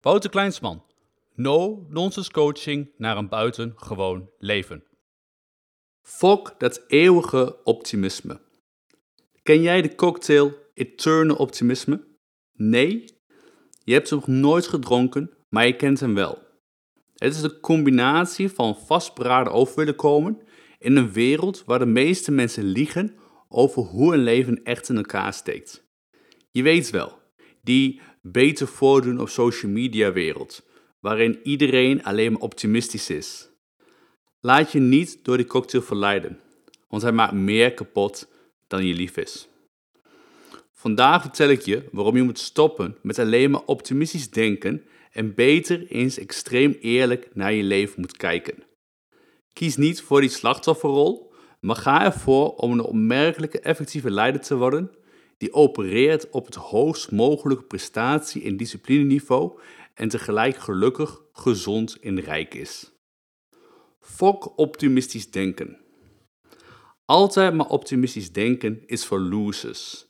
Wouter Kleinsman. No nonsense coaching naar een buitengewoon leven. Fok dat eeuwige optimisme. Ken jij de cocktail Eternal Optimisme? Nee? Je hebt hem nog nooit gedronken, maar je kent hem wel. Het is de combinatie van vastberaden over willen komen in een wereld waar de meeste mensen liegen over hoe een leven echt in elkaar steekt. Je weet wel, die beter voordoen op social media wereld, waarin iedereen alleen maar optimistisch is. Laat je niet door die cocktail verleiden, want hij maakt meer kapot dan je lief is. Vandaag vertel ik je waarom je moet stoppen met alleen maar optimistisch denken en beter eens extreem eerlijk naar je leven moet kijken. Kies niet voor die slachtofferrol, maar ga ervoor om een opmerkelijke effectieve leider te worden die opereert op het hoogst mogelijke prestatie- en disciplineniveau en tegelijk gelukkig, gezond en rijk is. Fok optimistisch denken. Altijd maar optimistisch denken is voor losers.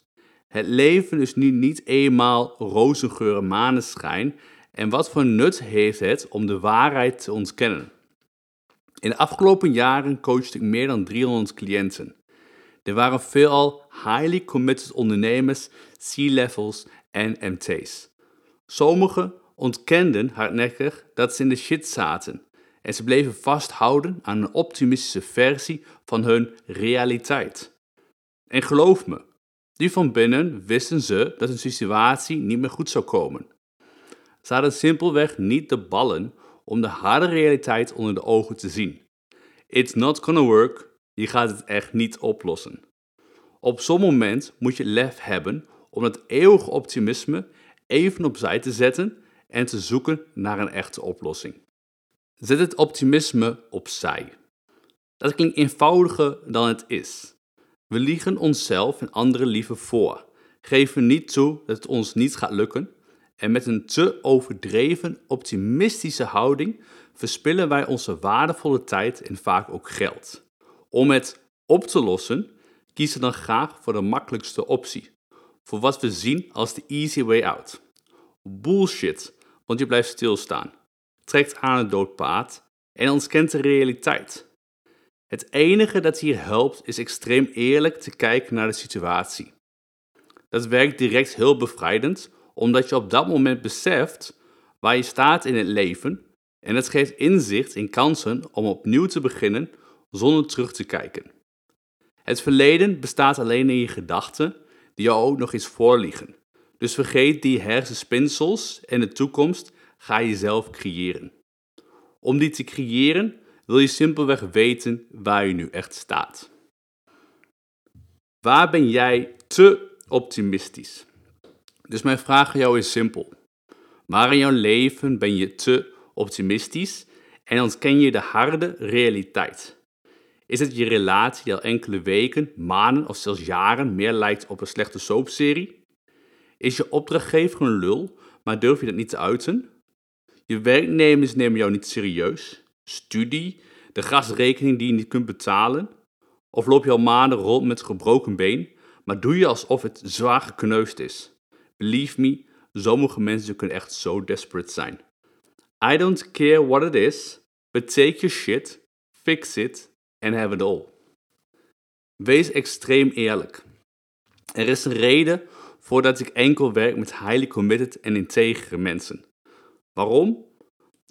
Het leven is nu niet eenmaal rozengeur en maneschijn en wat voor nut heeft het om de waarheid te ontkennen? In de afgelopen jaren coachte ik meer dan 300 cliënten. Er waren veelal highly committed ondernemers, C-levels en MT's. Sommigen ontkenden hardnekkig dat ze in de shit zaten en ze bleven vasthouden aan een optimistische versie van hun realiteit. En geloof me, die van binnen wisten ze dat hun situatie niet meer goed zou komen. Ze hadden simpelweg niet de ballen om de harde realiteit onder de ogen te zien. It's not gonna work, je gaat het echt niet oplossen. Op zo'n moment moet je lef hebben om het eeuwige optimisme even opzij te zetten en te zoeken naar een echte oplossing. Zet het optimisme opzij. Dat klinkt eenvoudiger dan het is. We liegen onszelf en anderen liever voor, geven niet toe dat het ons niet gaat lukken en met een te overdreven optimistische houding verspillen wij onze waardevolle tijd en vaak ook geld. Om het op te lossen, kiezen dan graag voor de makkelijkste optie, voor wat we zien als de easy way out. Bullshit, want je blijft stilstaan, trekt aan het doodpaad en ontkent de realiteit. Het enige dat hier helpt is extreem eerlijk te kijken naar de situatie. Dat werkt direct heel bevrijdend, omdat je op dat moment beseft waar je staat in het leven en het geeft inzicht in kansen om opnieuw te beginnen zonder terug te kijken. Het verleden bestaat alleen in je gedachten, die jou ook nog eens voorliegen. Dus vergeet die hersenspinsels en de toekomst ga je zelf creëren. Om die te creëren wil je simpelweg weten waar je nu echt staat. Waar ben jij te optimistisch? Dus mijn vraag aan jou is simpel. Waar in jouw leven ben je te optimistisch en ontken je de harde realiteit? Is het je relatie die al enkele weken, maanden of zelfs jaren meer lijkt op een slechte soapserie? Is je opdrachtgever een lul, maar durf je dat niet te uiten? Je werknemers nemen jou niet serieus? Studie, de gasrekening die je niet kunt betalen? Of loop je al maanden rond met gebroken been, maar doe je alsof het zwaar gekneusd is? Believe me, sommige mensen kunnen echt zo desperate zijn. I don't care what it is, but take your shit, fix it and have it all. Wees extreem eerlijk. Er is een reden voordat ik enkel werk met highly committed en integere mensen. Waarom?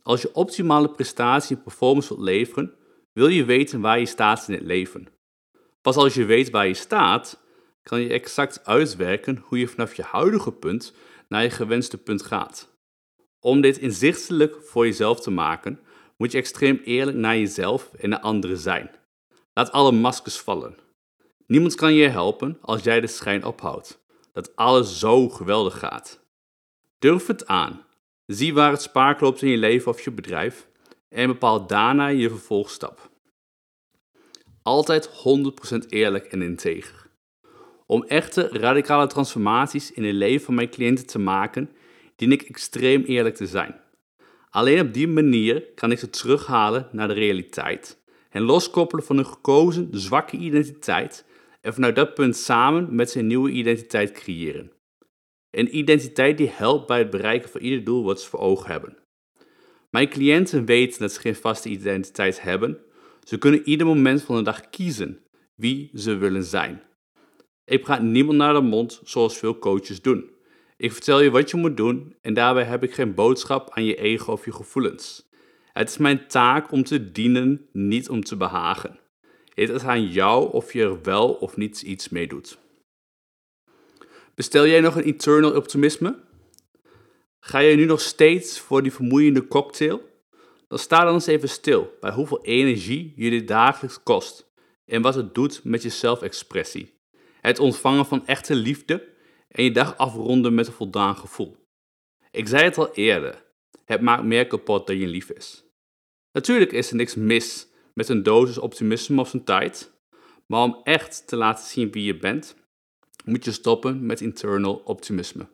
Als je optimale prestatie en performance wilt leveren, wil je weten waar je staat in het leven. Pas als je weet waar je staat, kan je exact uitwerken hoe je vanaf je huidige punt naar je gewenste punt gaat. Om dit inzichtelijk voor jezelf te maken, moet je extreem eerlijk naar jezelf en naar anderen zijn. Laat alle maskers vallen. Niemand kan je helpen als jij de schijn ophoudt dat alles zo geweldig gaat. Durf het aan. Zie waar het spaak loopt in je leven of je bedrijf en bepaal daarna je vervolgstap. Altijd 100% eerlijk en integer. Om echte radicale transformaties in het leven van mijn cliënten te maken, dien ik extreem eerlijk te zijn. Alleen op die manier kan ik ze terughalen naar de realiteit en loskoppelen van hun gekozen zwakke identiteit en vanuit dat punt samen met zijn nieuwe identiteit creëren. Een identiteit die helpt bij het bereiken van ieder doel wat ze voor ogen hebben. Mijn cliënten weten dat ze geen vaste identiteit hebben. Ze kunnen ieder moment van de dag kiezen wie ze willen zijn. Ik praat niemand naar de mond zoals veel coaches doen. Ik vertel je wat je moet doen en daarbij heb ik geen boodschap aan je ego of je gevoelens. Het is mijn taak om te dienen, niet om te behagen. Het is aan jou of je er wel of niet iets mee doet. Bestel jij nog een eternal optimisme? Ga je nu nog steeds voor die vermoeiende cocktail? Dan sta dan eens even stil bij hoeveel energie je dit dagelijks kost en wat het doet met je zelfexpressie. Het ontvangen van echte liefde en je dag afronden met een voldaan gevoel. Ik zei het al eerder, het maakt meer kapot dan je lief is. Natuurlijk is er niks mis met een dosis optimisme op zijn tijd, maar om echt te laten zien wie je bent, moet je stoppen met internal optimisme.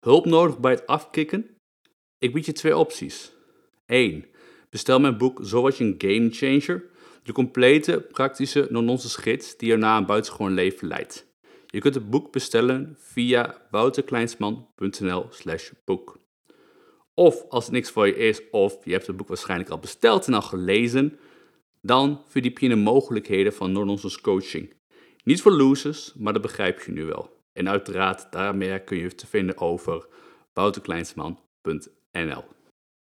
Hulp nodig bij het afkicken? Ik bied je twee opties. 1. Bestel mijn boek Zo word je een game changer, de complete praktische no-nonsense gids die je naar een buitengewoon leven leidt. Je kunt het boek bestellen via wouterkleinsman.nl slash boek. Of als het niks voor je is, of je hebt het boek waarschijnlijk al besteld en al gelezen, dan verdiep je in de mogelijkheden van no-nonsense coaching. Niet voor losers, maar dat begrijp je nu wel. En uiteraard, daar meer kun je te vinden over wouterkleinsman.nl.